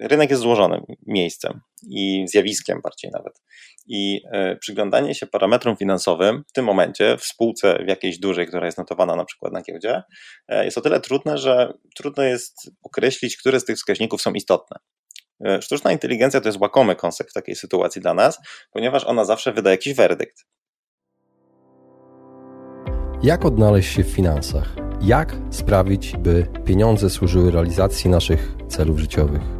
rynek jest złożonym miejscem i zjawiskiem bardziej nawet. I e, przyglądanie się parametrom finansowym w tym momencie w spółce w jakiejś dużej, która jest notowana na przykład na giełdzie, e, jest o tyle trudne, że trudno jest określić, które z tych wskaźników są istotne. E, sztuczna inteligencja to jest łakomy koncept w takiej sytuacji dla nas, ponieważ ona zawsze wyda jakiś werdykt. Jak odnaleźć się w finansach? Jak sprawić, by pieniądze służyły realizacji naszych celów życiowych?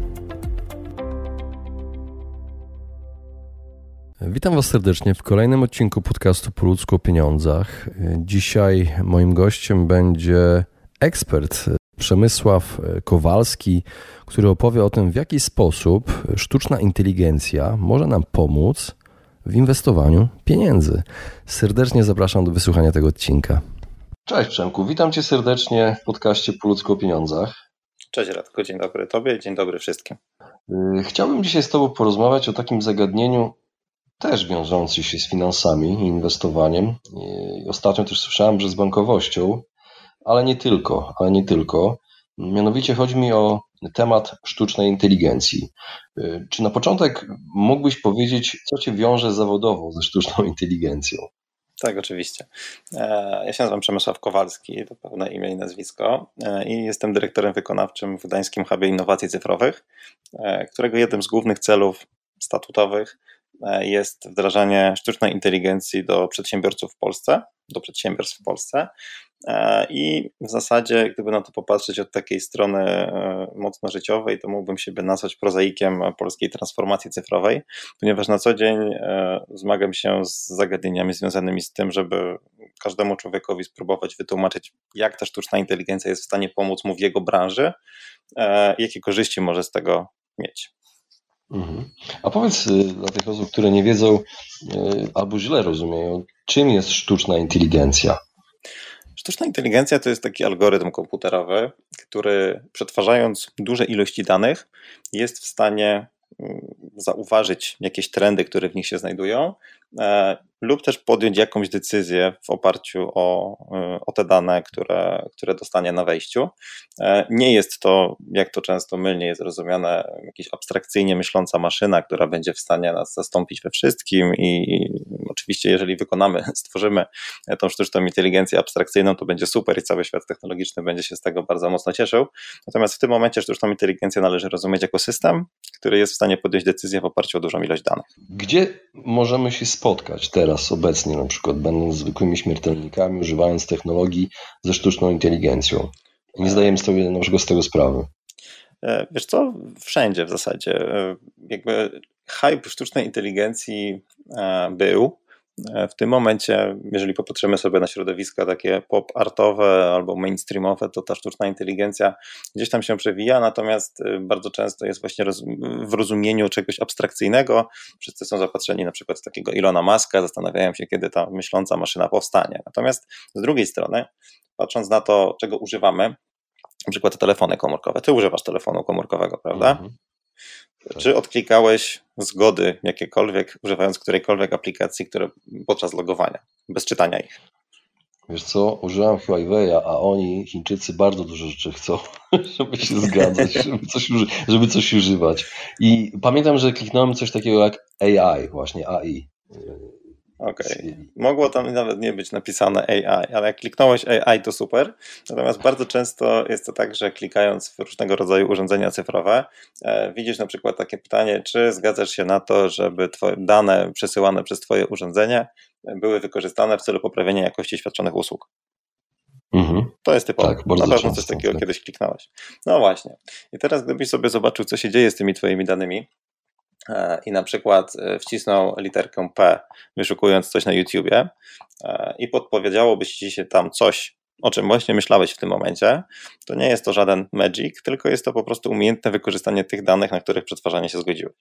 Witam Was serdecznie w kolejnym odcinku podcastu Po ludzku o pieniądzach. Dzisiaj moim gościem będzie ekspert Przemysław Kowalski, który opowie o tym, w jaki sposób sztuczna inteligencja może nam pomóc w inwestowaniu pieniędzy. Serdecznie zapraszam do wysłuchania tego odcinka. Cześć Przemku, witam Cię serdecznie w podcaście Po ludzku o pieniądzach. Cześć Radko, dzień dobry Tobie, dzień dobry wszystkim. Chciałbym dzisiaj z Tobą porozmawiać o takim zagadnieniu też wiążącym się z finansami i inwestowaniem. I ostatnio też słyszałem, że z bankowością, ale nie tylko, ale nie tylko. Mianowicie chodzi mi o temat sztucznej inteligencji. Y, czy na początek mógłbyś powiedzieć, co Cię wiąże zawodowo ze sztuczną inteligencją? Tak, oczywiście. E, ja się nazywam Przemysław Kowalski, to pełne imię i nazwisko e, i jestem dyrektorem wykonawczym w Gdańskim Hubie Innowacji Cyfrowych, e, którego jednym z głównych celów statutowych jest wdrażanie sztucznej inteligencji do przedsiębiorców w Polsce, do przedsiębiorstw w Polsce E, I w zasadzie, gdyby na to popatrzeć od takiej strony e, mocno życiowej, to mógłbym siebie nazwać prozaikiem polskiej transformacji cyfrowej, ponieważ na co dzień e, zmagam się z zagadnieniami związanymi z tym, żeby każdemu człowiekowi spróbować wytłumaczyć, jak ta sztuczna inteligencja jest w stanie pomóc mu w jego branży, jakie korzyści może z tego mieć. Mhm. A powiedz dla tych osób, które nie wiedzą albo źle rozumieją, czym jest sztuczna inteligencja? Sztuczna inteligencja to jest taki algorytm komputerowy, który przetwarzając duże ilości danych jest w stanie zauważyć jakieś trendy, które w nich się znajdują e, lub też podjąć jakąś decyzję w oparciu o, e, o te dane, które, które dostanie na wejściu. E, nie jest to, jak to często mylnie jest rozumiane, jakaś abstrakcyjnie myśląca maszyna, która będzie w stanie nas zastąpić we wszystkim i oczywiście jeżeli wykonamy, stworzymy tą sztuczną inteligencję abstrakcyjną, to będzie super i cały świat technologiczny będzie się z tego bardzo mocno cieszył. Natomiast w tym momencie sztuczną inteligencję należy rozumieć jako system, który jest w stanie podjąć decyzję w oparciu o dużą ilość danych. Gdzie możemy się spotkać teraz? obecnie, na przykład, będąc zwykłymi śmiertelnikami, używając technologii ze sztuczną inteligencją. Nie zdajemy sobie na przykład z tego sprawy. E, wiesz co, wszędzie w zasadzie. E, jakby hype sztucznej inteligencji e, był, w tym momencie, jeżeli popatrzymy sobie na środowiska takie pop-artowe albo mainstreamowe, to ta sztuczna inteligencja gdzieś tam się przewija, natomiast e, bardzo często jest właśnie w rozumieniu czegoś abstrakcyjnego. Wszyscy są zapatrzeni na przykład takiego Ilona Maska, zastanawiają się, kiedy ta myśląca maszyna powstanie. Natomiast z drugiej strony, patrząc na to, czego używamy, na przykład telefony komórkowe. Ty używasz telefonu komórkowego, prawda? Mhm. Czy odklikałeś zgody jakiekolwiek, używając którejkolwiek aplikacji, które podczas logowania, bez czytania ich? Wiesz co, użyłem Huawei'a, a oni, Chińczycy, bardzo dużo rzeczy chcą, żeby się zgadzać, żeby coś, żeby coś używać. I pamiętam, że kliknąłem coś takiego jak AI, właśnie AI. Okej. Okay. Mogło tam nawet nie być napisane AI, ale jak kliknąłeś AI, to super. Natomiast bardzo często jest to tak, że klikając w różnego rodzaju urządzenia cyfrowe, e, widzisz na przykład takie pytanie, czy zgadzasz się na to, żeby twoje dane przesyłane przez Twoje urządzenie były wykorzystane w celu poprawienia jakości świadczonych usług. Mhm. To jest typowe. Tak, na pewno coś takiego tak. kiedyś kliknąłeś. No właśnie. I teraz gdybyś sobie zobaczył, co się dzieje z tymi Twoimi danymi, i na przykład e, wcisnął literkę P, wyszukując coś na YouTubie e, i podpowiedziałoby ci się tam coś, o czym właśnie myślałeś w tym momencie, to nie jest to żaden magic, tylko jest to po prostu umiejętne wykorzystanie tych danych, na których przetwarzanie się zgodziły.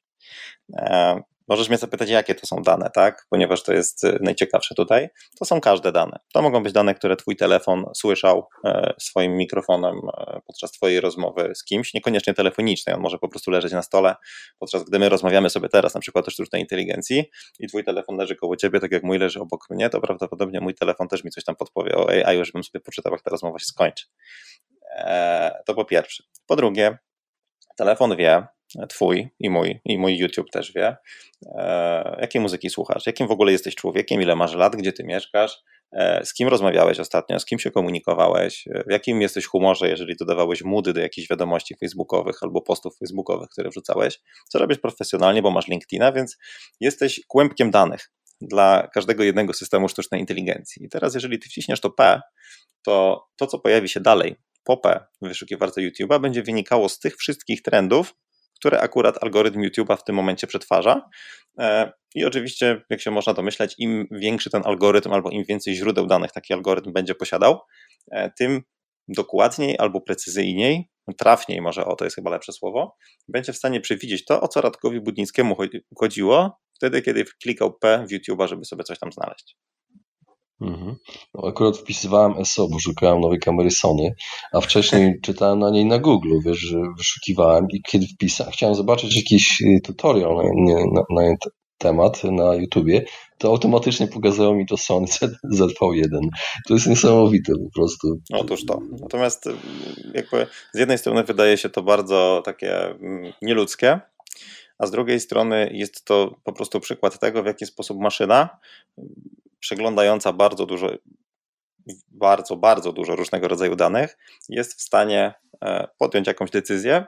Możesz mnie zapytać, jakie to są dane, tak? Ponieważ to jest y, najciekawsze tutaj. To są każde dane. To mogą być dane, które twój telefon słyszał e, swoim mikrofonem e, podczas twojej rozmowy z kimś, niekoniecznie telefonicznej. On może po prostu leżeć na stole, podczas gdy my rozmawiamy sobie teraz, na przykład o sztucznej inteligencji i twój telefon leży koło ciebie, tak jak mój leży obok mnie, to prawdopodobnie mój telefon też mi coś tam podpowie o AI, żebym sobie poczytał, jak ta rozmowa się skończy. E, to po pierwsze. Po drugie, telefon wie, Twój i mój, i mój YouTube też wie, e, jakiej muzyki słuchasz, jakim w ogóle jesteś człowiekiem, ile masz lat, gdzie ty mieszkasz, e, z kim rozmawiałeś ostatnio, z kim się komunikowałeś, e, w jakim jesteś humorze, jeżeli dodawałeś mudy do jakichś wiadomości facebookowych albo postów facebookowych, które wrzucałeś, co robisz profesjonalnie, bo masz LinkedIna, więc jesteś kłębkiem danych dla każdego jednego systemu sztucznej inteligencji. I teraz, jeżeli ty wciśniesz to P, to to, co pojawi się dalej, po P w wyszukiwarce YouTube'a, będzie wynikało z tych wszystkich trendów, które akurat algorytm YouTube'a w tym momencie przetwarza. E, I oczywiście, jak się można domyślać, im większy ten algorytm albo im więcej źródeł danych taki algorytm będzie posiadał, e, tym dokładniej albo precyzyjniej, trafniej może o to jest chyba lepsze słowo, będzie w stanie przewidzieć to, o co Radkowi Budnickiemu chodziło wtedy, kiedy klikał P w YouTube'a, żeby sobie coś tam znaleźć. Mhm. No, akurat wpisywałem ESO, bo szukałem nowej kamery Sony, a wcześniej czytałem na niej na Google, wiesz, że wyszukiwałem i kiedy wpisałem, chciałem zobaczyć jakiś y, tutorial na, na, na temat na YouTubie, to automatycznie pokazało mi to Sony ZV1. To jest niesamowite po prostu. Otóż to. Natomiast y, jakby z jednej strony wydaje się to bardzo takie mm, nieludzkie, a z drugiej strony jest to po prostu przykład tego, w jaki sposób maszyna przeglądająca bardzo dużo, bardzo, bardzo dużo różnego rodzaju danych, jest w stanie e, podjąć jakąś decyzję,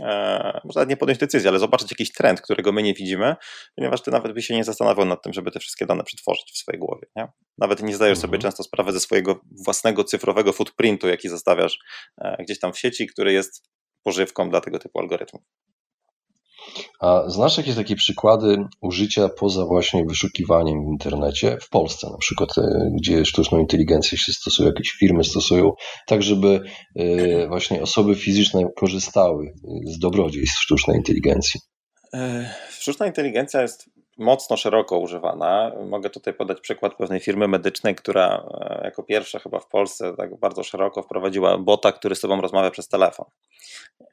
e, może nawet nie podjąć decyzji, ale zobaczyć jakiś trend, którego my nie widzimy, ponieważ ty nawet byś się nie zastanawiał nad tym, żeby te wszystkie dane przetworzyć w swojej głowie. Nie? Nawet nie zdajesz sobie mhm. często sprawy ze swojego własnego cyfrowego footprintu, jaki zostawiasz e, gdzieś tam w sieci, który jest pożywką dla tego typu algorytmów. A znasz jakieś takie przykłady użycia poza właśnie wyszukiwaniem w internecie w Polsce na przykład, e, gdzie sztuczną inteligencję się stosuje, jakieś firmy stosują, tak żeby e, właśnie osoby fizyczne korzystały z dobrodziejstw sztucznej inteligencji? E, sztuczna inteligencja jest mocno szeroko używana. Mogę tutaj podać przykład pewnej firmy medycznej, która jako pierwsza chyba w Polsce tak bardzo szeroko wprowadziła bota, który z tobą rozmawia przez telefon.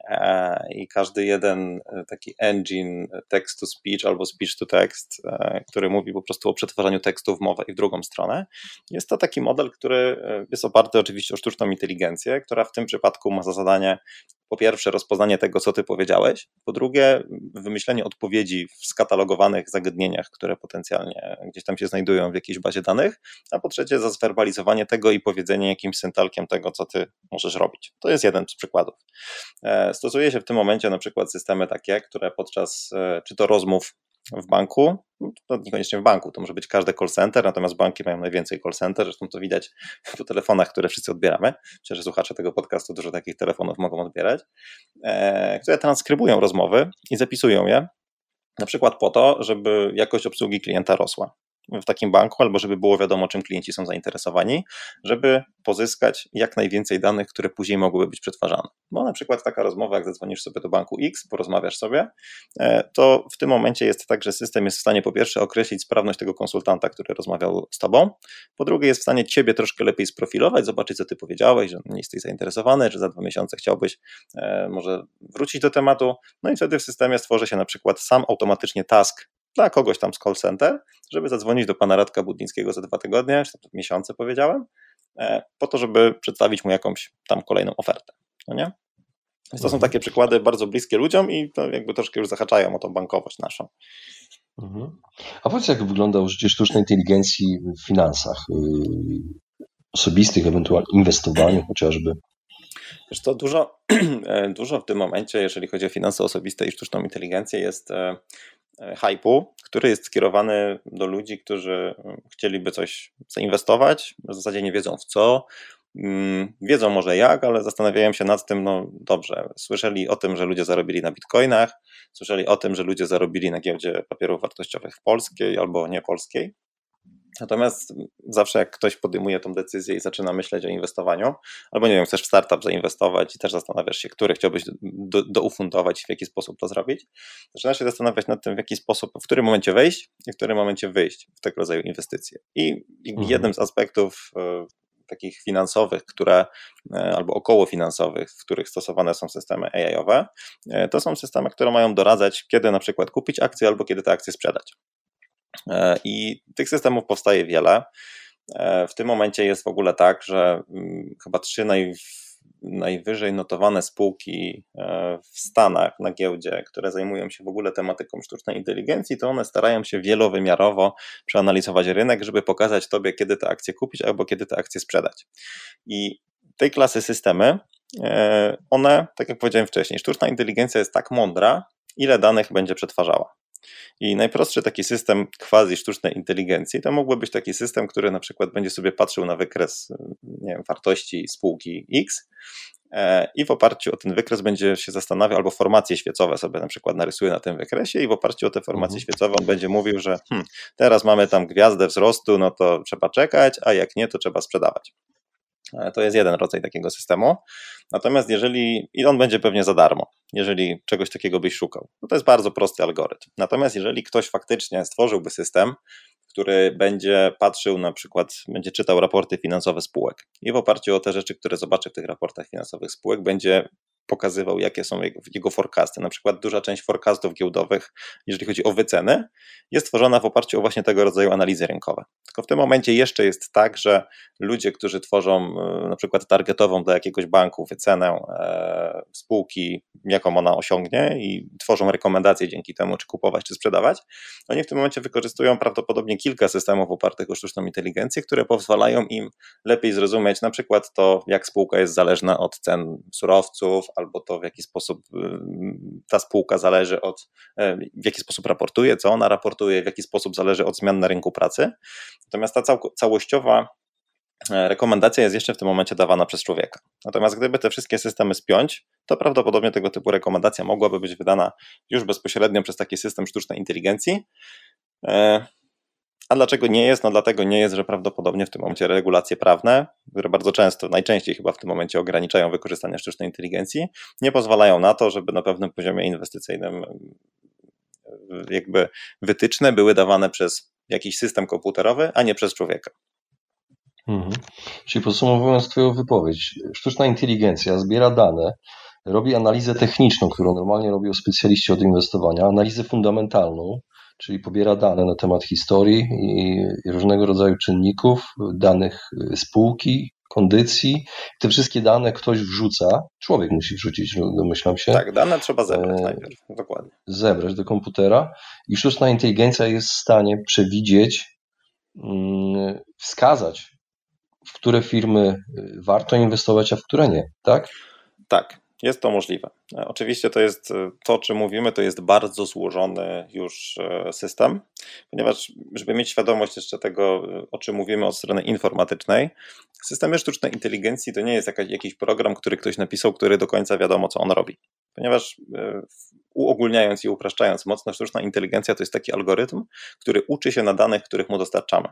E, i każdy jeden e, taki engine text to speech albo speech to text, e, który mówi po prostu o przetwarzaniu tekstu w mowę i w drugą stronę, jest to taki model, który jest oparty oczywiście o sztuczną inteligencję, która w tym przypadku ma za zadanie po pierwsze rozpoznanie tego, co ty powiedziałeś, po drugie wymyślenie odpowiedzi w skatalogowanych zagadnieniach, które potencjalnie gdzieś tam się znajdują w jakiejś bazie danych, a po trzecie zwerbalizowanie tego i powiedzenie jakimś syntalkiem tego, co ty możesz robić. To jest jeden z przykładów. Stosuje się w tym momencie na przykład systemy takie, które podczas e, czy to rozmów w banku, no niekoniecznie w banku, to może być każdy call center, natomiast banki mają najwięcej call center, zresztą to widać po telefonach, które wszyscy odbieramy. Myślę, że słuchacze tego podcastu dużo takich telefonów mogą odbierać, e, które transkrybują rozmowy i zapisują je, na przykład po to, żeby jakość obsługi klienta rosła w takim banku, albo żeby było wiadomo, czym klienci są zainteresowani, żeby pozyskać jak najwięcej danych, które później mogłyby być przetwarzane. Bo na przykład taka rozmowa, jak zadzwonisz sobie do banku X, porozmawiasz sobie, e, to w tym momencie jest tak, że system jest w stanie po pierwsze określić sprawność tego konsultanta, który rozmawiał z tobą, po drugie jest w stanie ciebie troszkę lepiej sprofilować, zobaczyć, co ty powiedziałeś, że nie jesteś zainteresowany, że za dwa miesiące chciałbyś e, może wrócić do tematu, no i wtedy w systemie stworzy się na przykład sam automatycznie task dla kogoś tam z call center, żeby zadzwonić do pana Radka Budnickiego za dwa tygodnie, czy tam miesiące powiedziałem, e, po to, żeby przedstawić mu jakąś tam kolejną ofertę. No nie? Więc to są mhm. takie przykłady bardzo bliskie ludziom i to jakby troszkę już zahaczają o tą bankowość naszą. Mhm. A powiedz, jak wygląda użycie sztucznej inteligencji w finansach y, osobistych, ewentualnie inwestowaniu chociażby? Wiesz to dużo, e, dużo w tym momencie, jeżeli chodzi o finanse osobiste i sztuczną inteligencję, jest e, hypu, który jest skierowany do ludzi, którzy mm, chcieliby coś zainwestować, w zasadzie nie wiedzą w co, mm, wiedzą może jak, ale zastanawiają się nad tym, no dobrze, słyszeli o tym, że ludzie zarobili na bitcoinach, słyszeli o tym, że ludzie zarobili na giełdzie papierów wartościowych w polskiej albo nie polskiej, Natomiast zawsze jak ktoś podejmuje tą decyzję i zaczyna myśleć o inwestowaniu, albo nie wiem, chcesz w startup zainwestować i też zastanawiasz się, który chciałbyś do, doufundować i w jaki sposób to zrobić, zaczynasz się zastanawiać nad tym, w jaki sposób, w którym momencie wejść i w którym momencie wyjść w tego rodzaju inwestycje. I mhm. jednym z aspektów e, takich finansowych, które e, albo około finansowych, w których stosowane są systemy AI-owe, e, to są systemy, które mają doradzać, kiedy na przykład kupić akcje albo kiedy te akcje sprzedać. E, I tych systemów powstaje wiele. W tym momencie jest w ogóle tak, że mm, chyba trzy naj, najwyżej notowane spółki w Stanach na giełdzie, które zajmują się w ogóle tematyką sztucznej inteligencji, to one starają się wielowymiarowo przeanalizować rynek, żeby pokazać tobie, kiedy te akcje kupić albo kiedy te akcje sprzedać. I tej klasy systemy, e, one, tak jak powiedziałem wcześniej, sztuczna inteligencja jest tak mądra, ile danych będzie przetwarzała. I najprostszy taki system quasi sztucznej inteligencji to mógłby być taki system, który na przykład będzie sobie patrzył na wykres nie wiem, wartości spółki X e, i w oparciu o ten wykres będzie się zastanawiał, albo formacje świecowe sobie na przykład narysuje na tym wykresie i w oparciu o te formacje mhm. świecowe on będzie mówił, że hmm, teraz mamy tam gwiazdę wzrostu, no to trzeba czekać, a jak nie, to trzeba sprzedawać. E, to jest jeden rodzaj takiego systemu. Natomiast jeżeli, i on będzie pewnie za darmo, jeżeli czegoś takiego byś szukał, no to jest bardzo prosty algorytm. Natomiast jeżeli ktoś faktycznie stworzyłby system, który będzie patrzył na przykład, będzie czytał raporty finansowe spółek i w oparciu o te rzeczy, które zobaczy w tych raportach finansowych spółek, będzie pokazywał, jakie są jego forecasty. Na przykład duża część forecastów giełdowych, jeżeli chodzi o wyceny, jest tworzona w oparciu o właśnie tego rodzaju analizy rynkowe. Tylko w tym momencie jeszcze jest tak, że ludzie, którzy tworzą e, na przykład targetową dla jakiegoś banku wycenę e, spółki, jaką ona osiągnie i tworzą rekomendacje dzięki temu, czy kupować, czy sprzedawać, oni w tym momencie wykorzystują prawdopodobnie kilka systemów opartych o sztuczną inteligencję, które pozwalają im lepiej zrozumieć na przykład to, jak spółka jest zależna od cen surowców, albo to w jaki sposób y, ta spółka zależy od, e, w jaki sposób raportuje, co ona raportuje, w jaki sposób zależy od zmian na rynku pracy. Natomiast ta cał całościowa e, rekomendacja jest jeszcze w tym momencie dawana przez człowieka. Natomiast gdyby te wszystkie systemy spiąć, to prawdopodobnie tego typu rekomendacja mogłaby być wydana już bezpośrednio przez taki system sztucznej inteligencji. E, a dlaczego nie jest? No dlatego nie jest, że prawdopodobnie w tym momencie regulacje prawne, które bardzo często, najczęściej chyba w tym momencie ograniczają wykorzystanie sztucznej inteligencji, nie pozwalają na to, żeby na pewnym poziomie inwestycyjnym jakby wytyczne były dawane przez jakiś system komputerowy, a nie przez człowieka. Mhm. Czyli podsumowując Twoją wypowiedź, sztuczna inteligencja zbiera dane, robi analizę techniczną, którą normalnie robią specjaliści od inwestowania, analizę fundamentalną, czyli pobiera dane na temat historii i różnego rodzaju czynników, danych spółki, kondycji. Te wszystkie dane ktoś wrzuca, człowiek musi wrzucić, domyślam się. Tak, dane trzeba zebrać e, najpierw, dokładnie. Zebrać do komputera i sztuczna inteligencja jest w stanie przewidzieć, mm, wskazać, w które firmy warto inwestować, a w które nie, tak? Tak, jest to możliwe. E, oczywiście to jest e, to, o czym mówimy, to jest bardzo złożony już e, system, ponieważ, żeby mieć świadomość jeszcze tego, o czym mówimy od strony informatycznej, systemy sztucznej inteligencji to nie jest jakaś, jakiś program, który ktoś napisał, który do końca wiadomo, co on robi. Ponieważ uogólniając i upraszczając mocno, sztuczna inteligencja to jest taki algorytm, który uczy się na danych, których mu dostarczamy.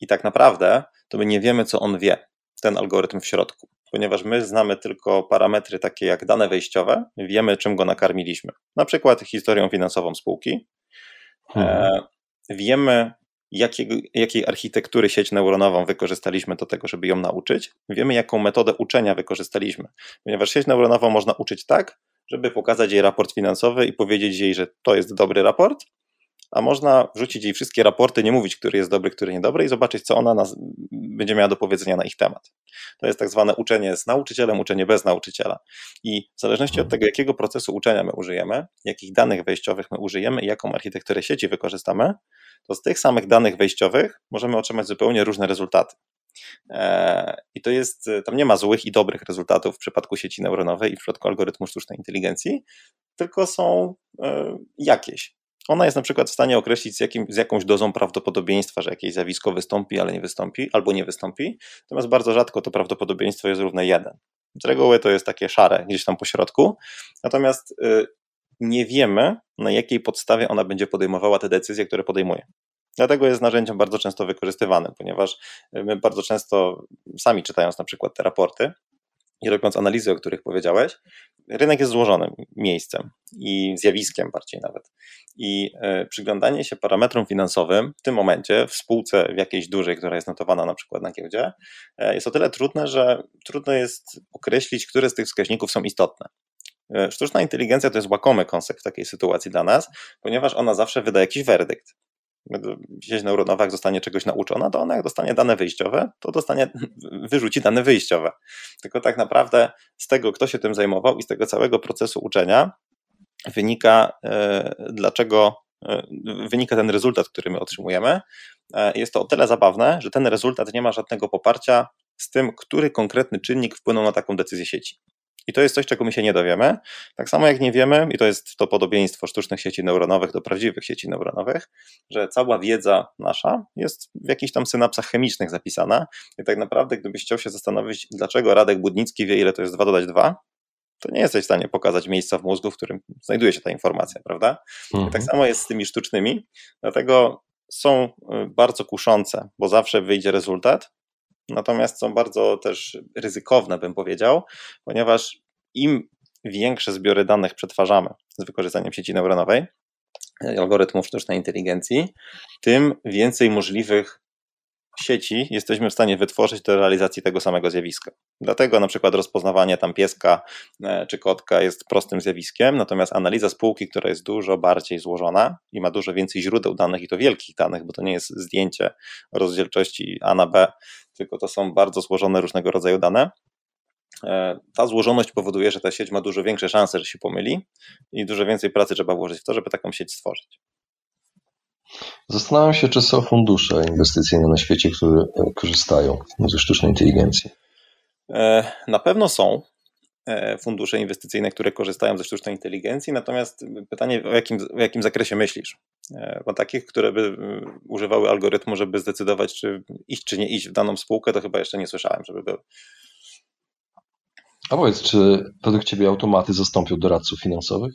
I tak naprawdę to my nie wiemy, co on wie, ten algorytm w środku ponieważ my znamy tylko parametry takie jak dane wejściowe, wiemy czym go nakarmiliśmy. Na przykład historią finansową spółki. Mhm. E, wiemy, jakiego, jakiej architektury sieć neuronową wykorzystaliśmy do tego, żeby ją nauczyć. Wiemy, jaką metodę uczenia wykorzystaliśmy, ponieważ sieć neuronową można uczyć tak, żeby pokazać jej raport finansowy i powiedzieć jej, że to jest dobry raport, a można wrzucić jej wszystkie raporty, nie mówić, który jest dobry, który niedobry i zobaczyć, co ona nas, będzie miała do powiedzenia na ich temat. To jest tak zwane uczenie z nauczycielem, uczenie bez nauczyciela. I w zależności od tego, jakiego procesu uczenia my użyjemy, jakich danych wejściowych my użyjemy i jaką architekturę sieci wykorzystamy, to z tych samych danych wejściowych możemy otrzymać zupełnie różne rezultaty. E, I to jest, tam nie ma złych i dobrych rezultatów w przypadku sieci neuronowej i w przypadku algorytmu sztucznej inteligencji, tylko są e, jakieś. Ona jest na przykład w stanie określić z, jakim, z jakąś dozą prawdopodobieństwa, że jakieś zjawisko wystąpi, ale nie wystąpi, albo nie wystąpi. Natomiast bardzo rzadko to prawdopodobieństwo jest równe 1. Z reguły to jest takie szare, gdzieś tam po środku. Natomiast y, nie wiemy, na jakiej podstawie ona będzie podejmowała te decyzje, które podejmuje. Dlatego jest narzędziem bardzo często wykorzystywanym, ponieważ my bardzo często sami czytając na przykład te raporty, i robiąc analizy, o których powiedziałeś, rynek jest złożonym miejscem i zjawiskiem bardziej nawet. I e, przyglądanie się parametrom finansowym w tym momencie w spółce w jakiejś dużej, która jest notowana na przykład na giełdzie, e, jest o tyle trudne, że trudno jest określić, które z tych wskaźników są istotne. E, sztuczna inteligencja to jest łakomy koncept w takiej sytuacji dla nas, ponieważ ona zawsze wyda jakiś werdykt sieć neuronowa, jak zostanie czegoś nauczona, to ona jak dostanie dane wyjściowe, to dostanie, wyrzuci dane wyjściowe. Tylko tak naprawdę z tego, kto się tym zajmował i z tego całego procesu uczenia wynika, e, dlaczego e, wynika ten rezultat, który my otrzymujemy. E, jest to o tyle zabawne, że ten rezultat nie ma żadnego poparcia z tym, który konkretny czynnik wpłynął na taką decyzję sieci. I to jest coś, czego my się nie dowiemy. Tak samo jak nie wiemy, i to jest to podobieństwo sztucznych sieci neuronowych do prawdziwych sieci neuronowych, że cała wiedza nasza jest w jakichś tam synapsach chemicznych zapisana. I tak naprawdę, gdybyś chciał się zastanowić, dlaczego Radek Budnicki wie, ile to jest 2 dodać 2, to nie jesteś w stanie pokazać miejsca w mózgu, w którym znajduje się ta informacja, prawda? Mhm. I tak samo jest z tymi sztucznymi, dlatego są y, bardzo kuszące, bo zawsze wyjdzie rezultat, natomiast są bardzo też ryzykowne, bym powiedział, ponieważ im większe zbiory danych przetwarzamy z wykorzystaniem sieci neuronowej, algorytmów sztucznej inteligencji, tym więcej możliwych sieci jesteśmy w stanie wytworzyć do realizacji tego samego zjawiska. Dlatego na przykład rozpoznawanie tam pieska e, czy kotka jest prostym zjawiskiem, natomiast analiza spółki, która jest dużo bardziej złożona i ma dużo więcej źródeł danych i to wielkich danych, bo to nie jest zdjęcie rozdzielczości A na B, tylko to są bardzo złożone różnego rodzaju dane. E, ta złożoność powoduje, że ta sieć ma dużo większe szanse, że się pomyli i dużo więcej pracy trzeba włożyć w to, żeby taką sieć stworzyć. Zastanawiam się, czy są fundusze inwestycyjne na świecie, które korzystają ze sztucznej inteligencji. E, na pewno są e, fundusze inwestycyjne, które korzystają ze sztucznej inteligencji, natomiast pytanie, o jakim, o jakim zakresie myślisz? E, bo takich, które by używały algorytmu, żeby zdecydować, czy iść, czy nie iść w daną spółkę, to chyba jeszcze nie słyszałem, żeby był. A powiedz, czy według Ciebie automaty zastąpią doradców finansowych?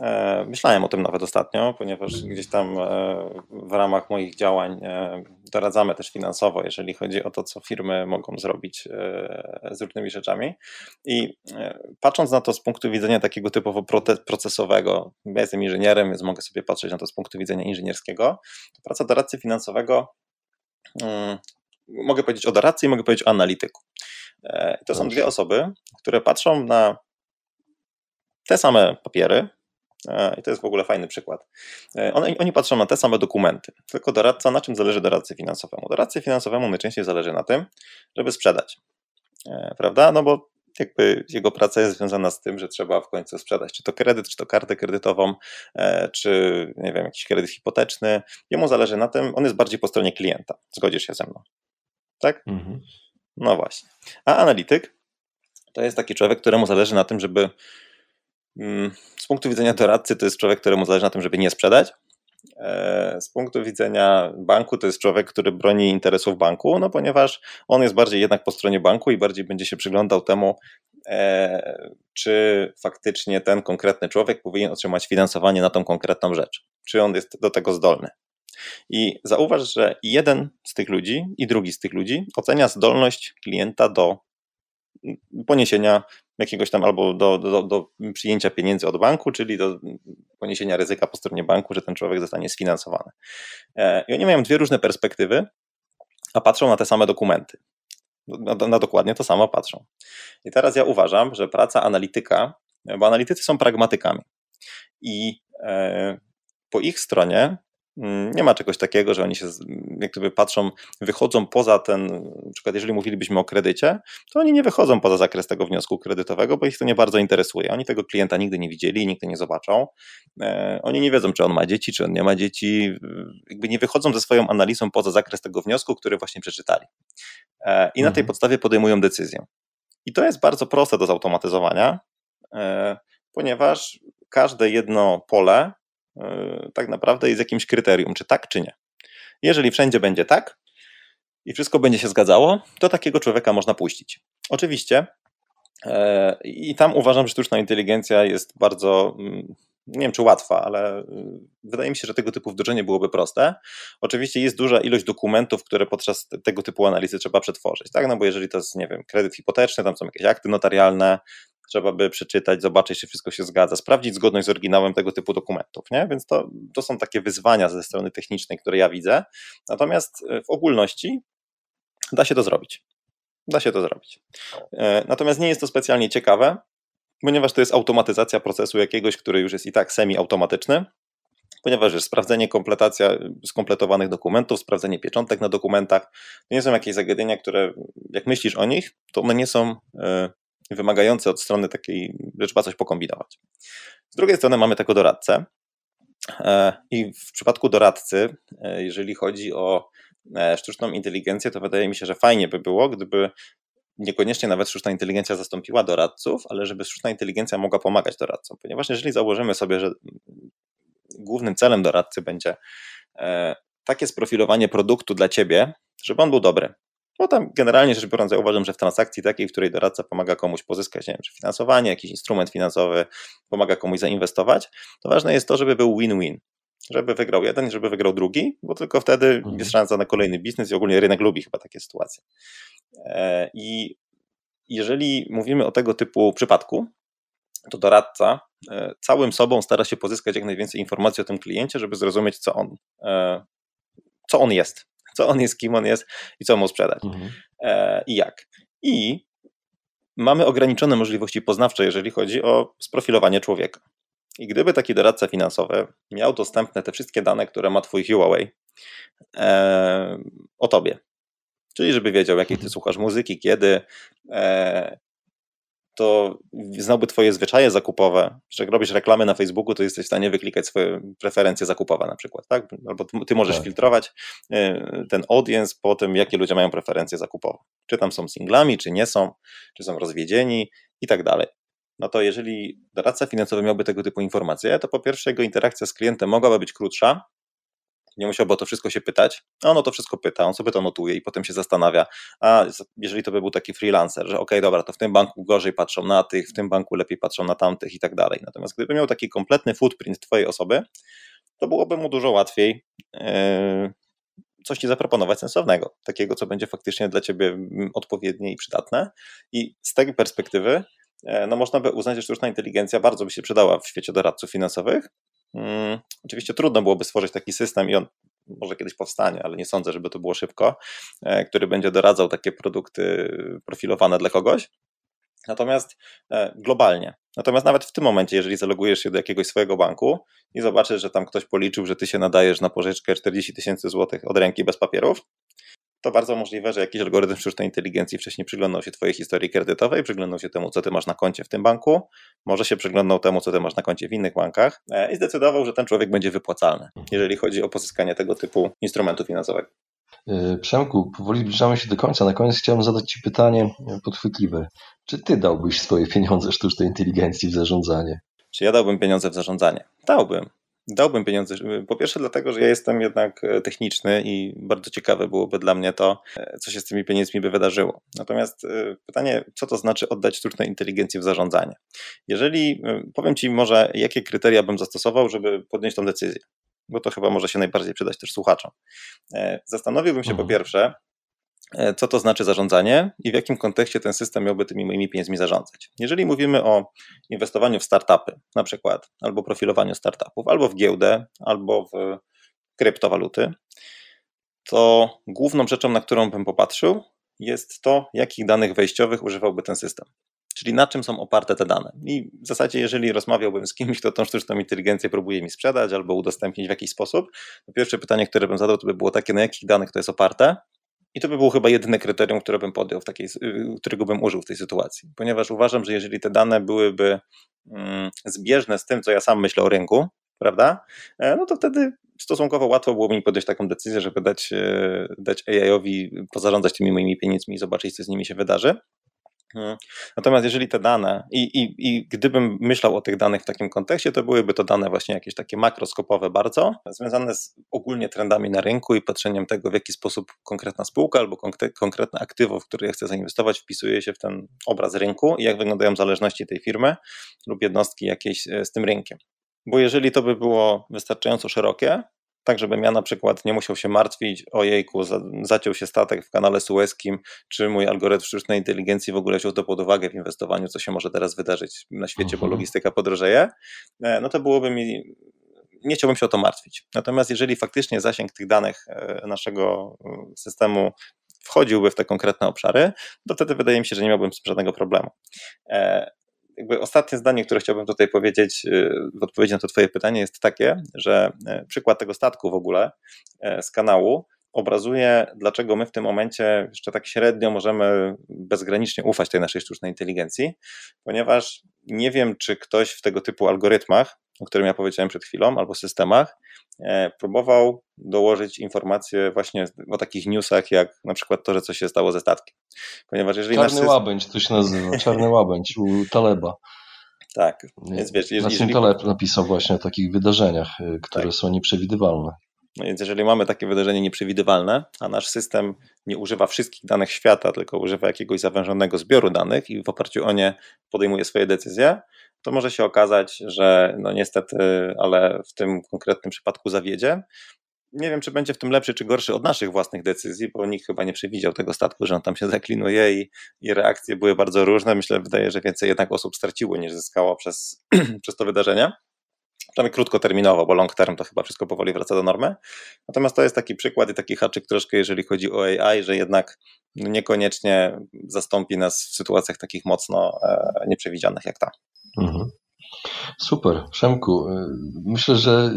E, myślałem o tym nawet ostatnio, ponieważ gdzieś tam e, w ramach moich działań e, doradzamy też finansowo, jeżeli chodzi o to, co firmy mogą zrobić z różnymi rzeczami. I patrząc na to z punktu widzenia takiego typowo procesowego, ja jestem inżynierem, więc mogę sobie patrzeć na to z punktu widzenia inżynierskiego, to praca doradcy finansowego, mm, mogę powiedzieć o doradcy i mogę powiedzieć o analityku. To są dwie osoby, które patrzą na te same papiery, I to jest w ogóle fajny przykład. E, oni, oni, patrzą na te same dokumenty, tylko doradca, na czym zależy doradcy finansowemu? Doradcy finansowemu najczęściej zależy na tym, żeby sprzedać. E, prawda? No bo jakby jego praca jest związana z tym, że trzeba w końcu sprzedać, czy to kredyt, czy to kartę kredytową, czy nie wiem, jakiś kredyt hipoteczny. Jemu zależy na tym, on jest bardziej po stronie klienta. Zgodzisz się ze mną. Tak? Mhm. No właśnie. A analityk to jest taki człowiek, któremu zależy na tym, żeby z punktu widzenia doradcy to jest człowiek, któremu zależy na tym, żeby nie sprzedać. E, z punktu widzenia banku to jest człowiek, który broni interesów banku, no ponieważ on jest bardziej jednak po stronie banku i bardziej będzie się przyglądał temu, e, czy faktycznie ten konkretny człowiek powinien otrzymać finansowanie na tą konkretną rzecz, czy on jest do tego zdolny. I zauważ, że jeden z tych ludzi i drugi z tych ludzi ocenia zdolność klienta do poniesienia jakiegoś tam albo do, do, do przyjęcia pieniędzy od banku, czyli do poniesienia ryzyka po stronie banku, że ten człowiek zostanie sfinansowany. E, I oni mają dwie różne perspektywy, a patrzą na te same dokumenty. Na, na dokładnie to samo patrzą. I teraz ja uważam, że praca analityka, bo analitycy są pragmatykami. I e, po ich stronie nie ma czegoś takiego, że oni się jak gdyby patrzą, wychodzą poza ten, na przykład jeżeli mówilibyśmy o kredycie, to oni nie wychodzą poza zakres tego wniosku kredytowego, bo ich to nie bardzo interesuje. Oni tego klienta nigdy nie widzieli, nigdy nie zobaczą. E, oni nie wiedzą, czy on ma dzieci, czy on nie ma dzieci. Jakby nie wychodzą ze swoją analizą poza zakres tego wniosku, który właśnie przeczytali. E, I na tej mhm. podstawie podejmują decyzję. I to jest bardzo proste do zautomatyzowania, e, ponieważ każde jedno pole tak naprawdę jest jakimś kryterium, czy tak, czy nie. Jeżeli wszędzie będzie tak i wszystko będzie się zgadzało, to takiego człowieka można puścić. Oczywiście. E, I tam uważam, że sztuczna inteligencja jest bardzo mm, nie wiem czy łatwa, ale y, wydaje mi się, że tego typu wdrożenie byłoby proste. Oczywiście jest duża ilość dokumentów, które podczas tego typu analizy trzeba przetworzyć, tak? No bo jeżeli to jest, nie wiem, kredyt hipoteczny, tam są jakieś akty notarialne, trzeba by przeczytać, zobaczyć, czy wszystko się zgadza, sprawdzić zgodność z oryginałem tego typu dokumentów, nie? Więc to, to są takie wyzwania ze strony technicznej, które ja widzę. Natomiast y, w ogólności da się to zrobić. Da się to zrobić. E, natomiast nie jest to specjalnie ciekawe, ponieważ to jest automatyzacja procesu jakiegoś, który już jest i tak semi-automatyczny, ponieważ jest sprawdzenie, kompletacja skompletowanych dokumentów, sprawdzenie pieczątek na dokumentach. To nie są jakieś zagadnienia, które jak myślisz o nich, to one nie są e, wymagające od strony takiej, że trzeba coś pokombinować. Z drugiej strony mamy tego doradcę. E, I w przypadku doradcy, jeżeli chodzi o sztuczną inteligencję, to wydaje mi się, że fajnie by było, gdyby niekoniecznie nawet sztuczna inteligencja zastąpiła doradców, ale żeby sztuczna inteligencja mogła pomagać doradcom, ponieważ jeżeli założymy sobie, że głównym celem doradcy będzie e, takie sprofilowanie produktu dla ciebie, żeby on był dobry. Bo tam generalnie rzecz biorąc, ja uważam, że w transakcji takiej, w której doradca pomaga komuś pozyskać, nie wiem, czy finansowanie, jakiś instrument finansowy, pomaga komuś zainwestować, to ważne jest to, żeby był win-win żeby wygrał jeden żeby wygrał drugi, bo tylko wtedy mhm. jest szansa na kolejny biznes i ogólnie rynek lubi chyba takie sytuacje. E, I jeżeli mówimy o tego typu przypadku, to doradca e, całym sobą stara się pozyskać jak najwięcej informacji o tym kliencie, żeby zrozumieć, co on, e, co on jest, co on jest, kim on jest i co mu sprzedać mhm. i jak. I mamy ograniczone możliwości poznawcze, jeżeli chodzi o sprofilowanie człowieka. I gdyby taki doradca finansowy miał dostępne te wszystkie dane, które ma Twój Huawei e, o Tobie, czyli żeby wiedział, jakiej Ty mhm. słuchasz muzyki, kiedy, e, to znałby Twoje zwyczaje zakupowe, że jak robisz reklamy na Facebooku, to jesteś w stanie wyklikać swoje preferencje zakupowe na przykład, tak? Albo Ty możesz tak. filtrować e, ten audience po tym, jakie ludzie mają preferencje zakupowe. Czy tam są singlami, czy nie są, czy są rozwiedzieni i tak dalej no to jeżeli doradca finansowy miałby tego typu informacje, to po pierwsze jego interakcja z klientem mogłaby być krótsza, nie musiałby o to wszystko się pytać, a on o to wszystko pyta, on sobie to notuje i potem się zastanawia, a jeżeli to by był taki freelancer, że ok, dobra, to w tym banku gorzej patrzą na tych, w tym banku lepiej patrzą na tamtych i tak dalej. Natomiast gdyby miał taki kompletny footprint twojej osoby, to byłoby mu dużo łatwiej yy, coś ci zaproponować sensownego, takiego, co będzie faktycznie dla ciebie mm, odpowiednie i przydatne. I z tej perspektywy E, no można by uznać, że sztuczna inteligencja bardzo by się przydała w świecie doradców finansowych. Hmm, oczywiście trudno byłoby stworzyć taki system i on może kiedyś powstanie, ale nie sądzę, żeby to było szybko, e, który będzie doradzał takie produkty profilowane dla kogoś. Natomiast e, globalnie. Natomiast nawet w tym momencie, jeżeli zalogujesz się do jakiegoś swojego banku i zobaczysz, że tam ktoś policzył, że ty się nadajesz na pożyczkę 40 tysięcy złotych od ręki bez papierów, to bardzo możliwe, że jakiś algorytm sztucznej inteligencji wcześniej przyglądał się Twojej historii kredytowej, przyglądał się temu, co Ty masz na koncie w tym banku, może się przyglądał temu, co Ty masz na koncie w innych bankach e, i zdecydował, że ten człowiek będzie wypłacalny, mhm. jeżeli chodzi o pozyskanie tego typu instrumentu finansowego. E, Przemku, powoli zbliżamy się do końca. Na koniec chciałbym zadać Ci pytanie podchwytliwe. Czy Ty dałbyś swoje pieniądze sztucznej inteligencji w zarządzanie? Czy ja dałbym pieniądze w zarządzanie? Dałbym. Dałbym pieniądze. Po pierwsze, dlatego, że ja jestem jednak e, techniczny i bardzo ciekawe byłoby dla mnie to, e, co się z tymi pieniędzmi by wydarzyło. Natomiast e, pytanie, co to znaczy oddać sztucznej inteligencji w zarządzanie? Jeżeli powiem Ci może, jakie kryteria bym zastosował, żeby podjąć tą decyzję, bo to chyba może się najbardziej przydać też słuchaczom. Zastanowiłbym się mhm. po pierwsze, co to znaczy zarządzanie i w jakim kontekście ten system miałby tymi moimi pieniędzmi zarządzać. Jeżeli mówimy o inwestowaniu w startupy, na przykład, albo profilowaniu startupów, albo w giełdę, albo w kryptowaluty, to główną rzeczą, na którą bym popatrzył, jest to, jakich danych wejściowych używałby ten system. Czyli na czym są oparte te dane. I w zasadzie, jeżeli rozmawiałbym z kimś, kto tą sztuczną inteligencję próbuje mi sprzedać albo udostępnić w jakiś sposób, to pierwsze pytanie, które bym zadał, to by było takie, na jakich danych to jest oparte i to by było chyba jedyne kryterium, które bym podjął w takiej, y, którego bym użył w tej sytuacji, ponieważ uważam, że jeżeli te dane byłyby mm, zbieżne z tym, co ja sam myślę o rynku, prawda, e, no to wtedy stosunkowo łatwo byłoby mi podjąć taką decyzję, żeby dać, e, dać AI-owi pozarządzać tymi moimi pieniędzmi i zobaczyć, co z nimi się wydarzy. Mhm. Natomiast jeżeli te dane, i, i, i gdybym myślał o tych danych w takim kontekście, to byłyby to dane właśnie jakieś takie makroskopowe bardzo, związane z ogólnie trendami na rynku i patrzeniem tego, w jaki sposób konkretna spółka albo konkretne aktywo, w które ja chcę zainwestować, wpisuje się w ten obraz rynku i jak wyglądają zależności tej firmy lub jednostki jakiejś e, z tym rynkiem. bo jeżeli to by było wystarczająco szerokie, tak żebym ja na przykład nie musiał się martwić, ojejku, zaciął się statek w kanale sueskim, czy mój algorytm sztucznej inteligencji w ogóle wziął to pod uwagę w inwestowaniu, co się może teraz wydarzyć na świecie, bo mhm. logistyka podrożeje, e, no to byłoby mi nie chciałbym się o to martwić. Natomiast jeżeli faktycznie zasięg tych danych e, naszego e, systemu wchodziłby w te konkretne obszary, to wtedy wydaje mi się, że nie miałbym z żadnego problemu jakby ostatnie zdanie, które chciałbym tutaj powiedzieć y, w odpowiedzi na to Twoje pytanie, jest takie, że y, przykład tego statku w ogóle y, z kanału obrazuje, dlaczego my w tym momencie jeszcze tak średnio możemy bezgranicznie ufać tej naszej sztucznej inteligencji, ponieważ nie wiem, czy ktoś w tego typu algorytmach, o którym ja powiedziałem przed chwilą, albo systemach, e, próbował dołożyć informacje właśnie o takich newsach, jak na przykład to, że coś się stało ze statkiem. Ponieważ jeżeli Czarny system... łabędź to się nazywa, czarny łabędź u Taleba. Tak, więc wiesz, jeżeli... Nassim Taleb napisał właśnie o takich wydarzeniach, y, które tak. są nieprzewidywalne. No więc jeżeli mamy takie wydarzenie nieprzewidywalne, a nasz system nie używa wszystkich danych świata, tylko używa jakiegoś zawężonego zbioru danych i w oparciu o nie podejmuje swoje decyzje, to może się okazać, że no niestety, ale w tym konkretnym przypadku zawiedzie. Nie wiem, czy będzie w tym lepszy czy gorszy od naszych własnych decyzji, bo nikt chyba nie przewidział tego statku, że on tam się zaklinuje i, i reakcje były bardzo różne. Myślę, wydaje, że więcej jednak osób straciło niż zyskało przez, przez to wydarzenie przynajmniej krótkoterminowo, bo long term to chyba wszystko powoli wraca do normy. Natomiast to jest taki przykład i taki haczyk troszkę, jeżeli chodzi o AI, że jednak niekoniecznie zastąpi nas w sytuacjach takich mocno e, nieprzewidzianych jak ta. Mhm. Super, Przemku. Y, myślę, że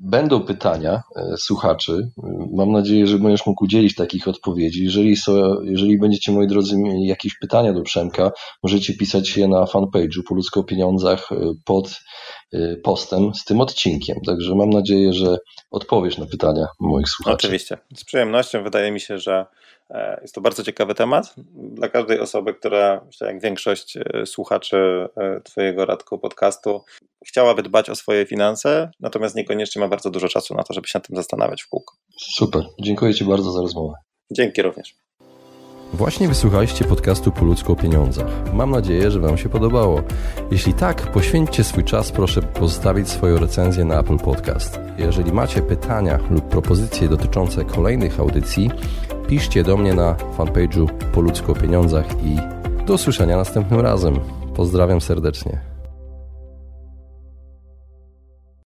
będą pytania y, słuchaczy. Mam nadzieję, że będziesz mógł udzielić takich odpowiedzi. Jeżeli, są, jeżeli będziecie, moi drodzy, mieli jakieś pytania do Przemka, możecie pisać je na fanpage'u po ludzko pieniądzach y, pod postem z tym odcinkiem. Także mam nadzieję, że odpowiesz na pytania moich słuchaczy. Oczywiście, z przyjemnością. Wydaje mi się, że jest to bardzo ciekawy temat dla każdej osoby, która, myślę, jak większość e, słuchaczy e, Twojego Radku podcastu, chciałaby dbać o swoje finanse, natomiast niekoniecznie ma bardzo dużo czasu na to, żeby się nad tym zastanawiać w kółko. Super. Dziękuję Ci bardzo za rozmowę. Dzięki również. Właśnie wysłuchaliście podcastu Po ludzku o pieniądzach. Mam nadzieję, że Wam się podobało. Jeśli tak, poświęćcie swój czas, proszę pozostawić swoją recenzję na Apple Podcast. Jeżeli macie pytania lub propozycje dotyczące kolejnych audycji, piszcie do mnie na fanpage'u Po ludzku o pieniądzach i do usłyszenia następnym razem. Pozdrawiam serdecznie.